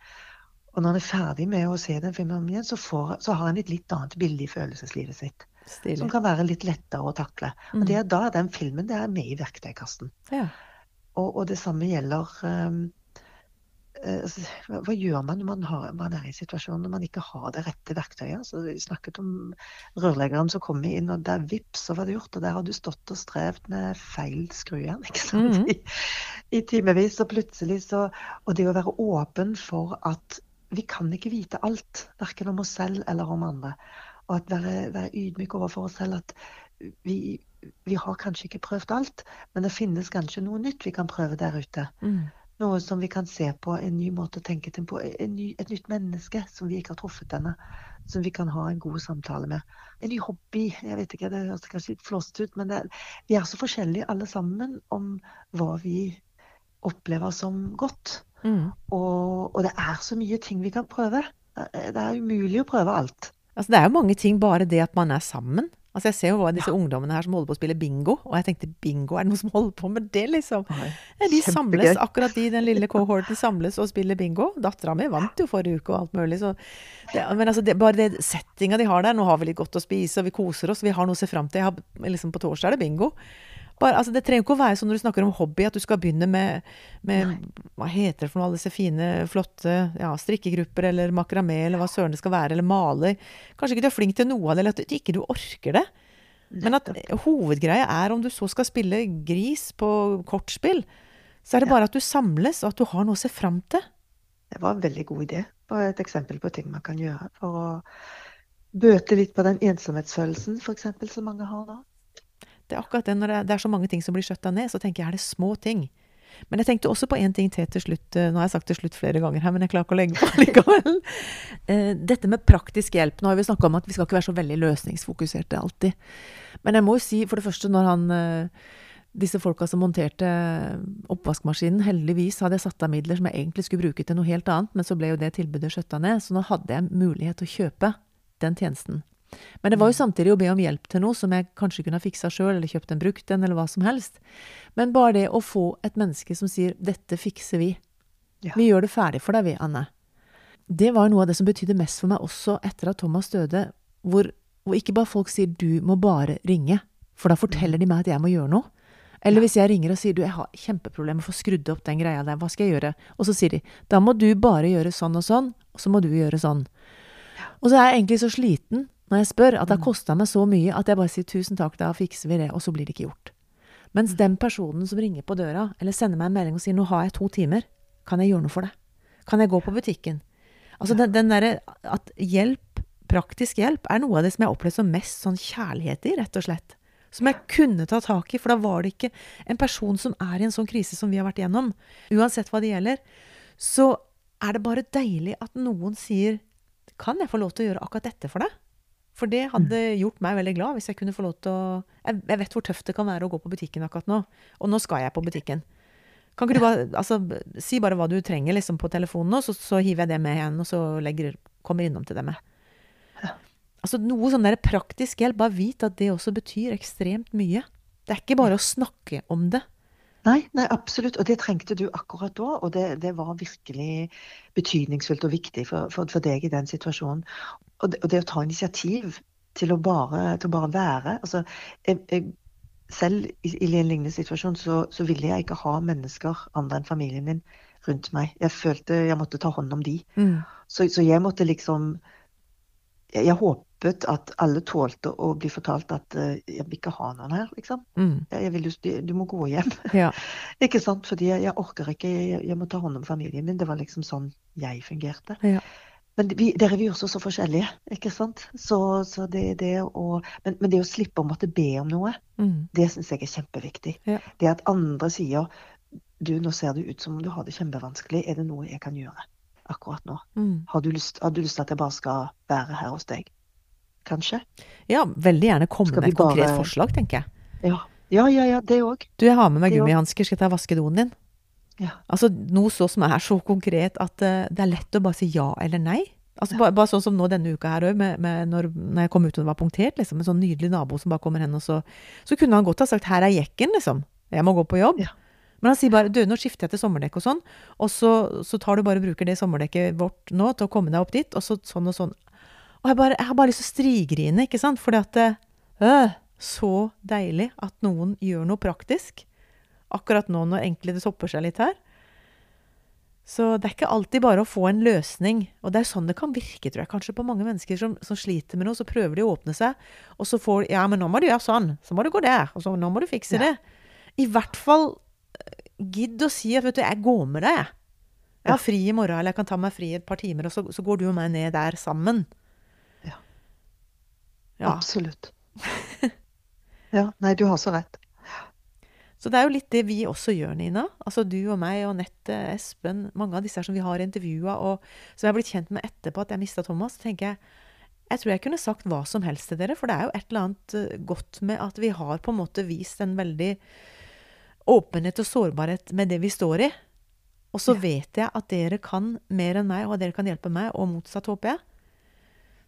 og når en er ferdig med å se den filmen om igjen, så, får, så har en et litt annet bilde i følelseslivet sitt. Stilig. Som kan være litt lettere å takle. Og Mm. det, er- da er den filmen det er med i verktøykassen. Ja. Og, og det samme gjelder um, hva gjør man når man, har, man, er i situasjonen når man ikke har det rette verktøyet? Så vi snakket om rørleggeren som kom inn, og der vips, så var det gjort. Og der har du stått og strevd med feil skrujern? Mm -hmm. I, i timevis. Og plutselig så Og det å være åpen for at vi kan ikke vite alt, verken om oss selv eller om andre. Og at være, være ydmyk overfor oss selv. at vi, vi, har kanskje ikke prøvd alt, men det finnes kanskje noe nytt vi kan prøve der ute. Mm. Noe som vi kan se på, en ny måte å tenke på. Ny, et nytt menneske som vi ikke har truffet ennå. Som vi kan ha en god samtale med. En ny hobby. Jeg vet ikke, Det høres kanskje litt flåsete ut, men det, vi er så forskjellige alle sammen om hva vi opplever som godt. Mm. Og, og, det er så mye ting vi kan prøve. Det er umulig å prøve alt. Altså, det er jo mange ting, bare det at man er sammen. Altså Jeg ser jo disse ja. ungdommene her som holder på å spille bingo, og jeg tenkte bingo, er det noen som holder på med det, liksom? Nei, de samles, akkurat de, den lille cohorten samles og spiller bingo. Dattera mi vant jo forrige uke og alt mulig, så det, Men altså, det, bare det settinga de har der, nå har vi litt godt å spise, og vi koser oss, vi har noe å se fram til. Har, liksom På torsdag er det bingo. Bare, altså, det trenger ikke å være sånn når du snakker om hobby, at du skal begynne med, med Hva heter det for noe, alle disse fine, flotte ja, strikkegrupper, eller makramé, eller hva søren det skal være, eller maler. Kanskje ikke du er flink til noe av det, eller at du ikke du orker det. Men at hovedgreia er om du så skal spille gris på kortspill, så er det bare at du samles, og at du har noe å se fram til. Det var en veldig god idé. Bare et eksempel på ting man kan gjøre for å bøte litt på den ensomhetsfølelsen f.eks. som mange har nå. Det er akkurat det når det er så mange ting som blir skjøtta ned, så tenker jeg er det små ting. Men jeg tenkte også på én ting til til slutt. Eh, nå har jeg sagt til slutt flere ganger her, men jeg klarer ikke å legge på likevel. Eh, dette med praktisk hjelp. Nå har vi snakka om at vi skal ikke være så veldig løsningsfokuserte alltid. Men jeg må jo si, for det første, når han eh, disse folka som monterte oppvaskmaskinen, heldigvis hadde jeg satt av midler som jeg egentlig skulle bruke til noe helt annet, men så ble jo det tilbudet skjøtta ned, så nå hadde jeg mulighet til å kjøpe den tjenesten. Men det var jo mm. samtidig å be om hjelp til noe som jeg kanskje kunne ha fiksa sjøl, eller kjøpt en brukt en, eller hva som helst. Men bare det å få et menneske som sier 'dette fikser vi', ja. vi gjør det ferdig for deg, vi, Anne. Det var noe av det som betydde mest for meg også etter at Thomas døde, hvor, hvor ikke bare folk sier 'du må bare ringe', for da forteller de meg at jeg må gjøre noe. Eller hvis jeg ringer og sier du, jeg har kjempeproblemer med å få skrudd opp den greia der, hva skal jeg gjøre? Og så sier de da må du bare gjøre sånn og sånn, og så må du gjøre sånn. Og så er jeg egentlig så sliten når jeg spør, at det har mm. kosta meg så mye at jeg bare sier tusen takk, da fikser vi det, og så blir det ikke gjort. Mens den personen som ringer på døra, eller sender meg en melding og sier nå har jeg to timer, kan jeg gjøre noe for deg? Kan jeg gå på butikken? Altså den, den derre at hjelp, praktisk hjelp, er noe av det som jeg har opplevd som mest sånn kjærlighet i, rett og slett. Som jeg kunne ta tak i, for da var det ikke en person som er i en sånn krise som vi har vært igjennom. Uansett hva det gjelder. Så er det bare deilig at noen sier Kan jeg få lov til å gjøre akkurat dette for deg? For det hadde gjort meg veldig glad hvis jeg kunne få lov til å jeg, jeg, vet hvor tøft det kan være å gå på butikken akkurat nå. Og nå skal jeg på butikken. Kan ikke du bare altså, si bare hva du trenger liksom, på telefonen, og så, så, hiver jeg det med igjen, og så legger, kommer innom til det med. Altså Noe sånn der praktisk hjelp. Bare vit at det også betyr ekstremt mye. Det er ikke bare å snakke om det. Nei, nei, absolutt. Og det trengte du akkurat da. Og det, det var virkelig betydningsfullt og viktig for, for, for, deg i den situasjonen. Og det, og det å ta initiativ til å bare, til å bare være altså, jeg, jeg, Selv i, i, en lignende situasjon så, så, ville jeg ikke ha mennesker andre enn familien min rundt meg. Jeg følte jeg måtte ta hånd om de. Mm. Så, så, jeg måtte liksom Jeg, jeg håper håpet at alle tålte å bli fortalt at uh, jeg vil ikke ha noen her, liksom. Mm. Jeg vil, du, du, må gå hjem. Ja. ikke sant? Fordi jeg, jeg orker ikke, jeg, jeg, må ta hånd om familien min. Det var liksom sånn jeg fungerte. Ja. Men vi, dere er vi også så forskjellige, ikke sant. Så, så det, det å, men, men, det å slippe å måtte be om noe, mm. det syns jeg er kjempeviktig. Ja. Det at andre sier du, nå ser det ut som om du har det kjempevanskelig, er det noe jeg kan gjøre akkurat nå? Mm. Har, du lyst, har du lyst til at jeg bare skal være her hos deg? Kanskje. Ja, veldig gjerne komme med et bare... konkret forslag, tenker jeg. Ja, ja, ja, ja det òg. Du, jeg har med meg gummihansker, skal jeg ta vaske doen din? Ja. Altså noe så som er så konkret at uh, det er lett å bare si ja eller nei. Altså, bare, bare, sånn som nå denne uka her òg, når, når, jeg kom ut og det var punktert, liksom, en sånn nydelig nabo som bare kommer hen, og så Så kunne han godt ha sagt 'her er jekken', liksom. Jeg må gå på jobb. Ja. Men han sier bare 'du, nå skifter jeg til sommerdekk og sånn', og så, så tar du bare og bruker det sommerdekket vårt nå til å komme deg opp dit, og så sånn og sånn. Og jeg, bare, jeg har bare lyst til å strigrine, ikke sant? Fordi at det, øh, Så deilig at noen gjør noe praktisk. akkurat nå når enkelte det topper seg litt her. Så det er ikke alltid bare å få en løsning. Og det er sånn det kan virke, tror jeg, kanskje på mange mennesker som, som sliter med noe. Så prøver de å åpne seg, og så får de Ja, men nå må du gjøre sånn. Så må du gå der. Og så nå må du fikse ja. det. I hvert fall eh, gidd å si at vet du, jeg går med deg, jeg. Jeg har fri i morgen, eller jeg kan ta meg fri et par timer, og så, så går du og meg ned der sammen. Ja. ja. Absolutt. ja. Nei, du har så rett. Så det er jo litt det vi også gjør, Nina. Altså du og meg og Nette, Espen, mange av disse her som vi har intervjua, og som jeg har blitt kjent med etterpå at jeg mista Thomas, så tenker jeg jeg tror jeg kunne sagt hva som helst til dere, for det er jo et eller annet eh, godt med at vi har på en måte vist en veldig åpenhet og sårbarhet med det vi står i. Og så ja. vet jeg at dere kan mer enn meg, og at dere kan hjelpe meg, og motsatt, håper jeg.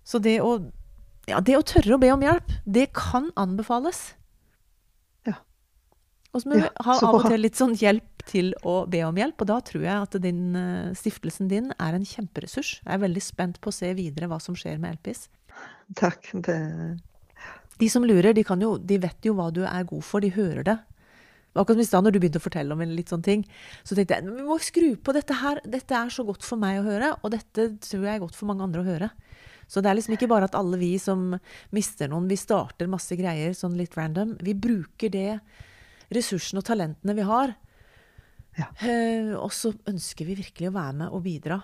Så det å, ja, det å tørre å be om hjelp, det kan anbefales. Ja. Og så må vi ha av og til litt sånn hjelp til å be om hjelp. Og da tror jeg at din, eh, stiftelsen din er en kjemperessurs. Jeg er veldig spent på å se videre hva som skjer med Elpis. Takk. Det... De som lurer, de, jo, de, vet jo hva du er god for. De hører det. Akkurat som i stad når du begynte å fortelle om en litt sånn ting, så tenkte jeg vi må skru på dette her. Dette er så godt for meg å høre, og dette tror jeg er godt for mange andre å høre. Så det er liksom ikke bare at alle vi som mister noen, vi starter masse greier sånn litt random. Vi bruker det ressursene og talentene vi har. Ja. Uh, og så ønsker vi virkelig å være med og bidra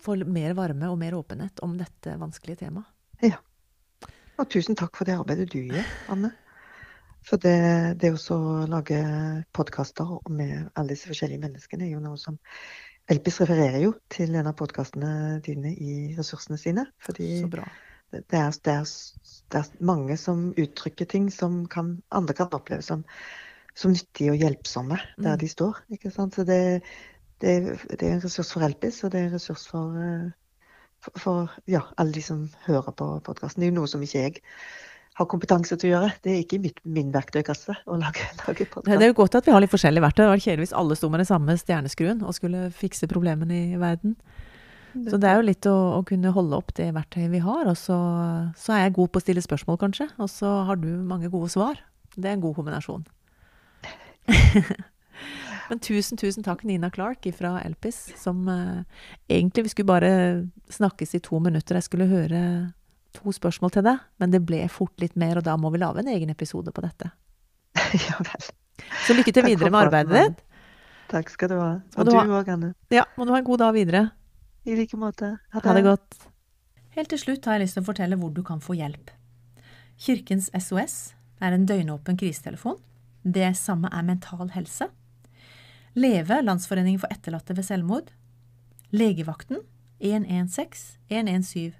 for mer varme og mer åpenhet om dette vanskelige temaet. Ja. Og tusen takk for det arbeidet du gjør, Anne. For det, det å lage podkaster med alle disse forskjellige menneskene er jo noe som Elpis refererer jo til en av podkastene dine i ressursene sine. Fordi det er, det, er, det er mange som uttrykker ting som kan, andre kan oppleve som, som nyttige og hjelpsomme der mm. de står. ikke sant? Så det, det, det, er en ressurs for Elpis, og det er en ressurs for, eh, for, for ja, alle de som hører på podkasten. Det er jo noe som ikke jeg har kompetanse til å gjøre. Det er ikke mitt, min verktøykasse å lage, lage podkast. Det er jo godt at vi har litt forskjellige verktøy. Det var kjedelig hvis alle sto med den samme stjerneskruen og skulle fikse problemene i verden. Så det er jo litt å, å, kunne holde opp det verktøyet vi har. Og så, så, er jeg god på å stille spørsmål, kanskje. Og så har du mange gode svar. Det er en god kombinasjon. Men tusen, tusen takk, Nina Clark fra Elpis, som eh, egentlig vi skulle bare snakkes i to minutter. Jeg skulle høre to spørsmål til deg, men det ble fort litt mer, og da må vi lage en egen episode på dette. ja vel. Så lykke til videre med arbeidet ditt. Takk skal du ha. Og du òg, Anne. Ja, må du ha en god dag videre. I like måte. Ha det. ha det godt. Helt til slutt har jeg lyst til å fortelle hvor du kan få hjelp. Kirkens SOS er en døgnåpen krisetelefon. Det samme er Mental Helse. Leve, Landsforeningen for etterlatte ved selvmord. Legevakten 116 117.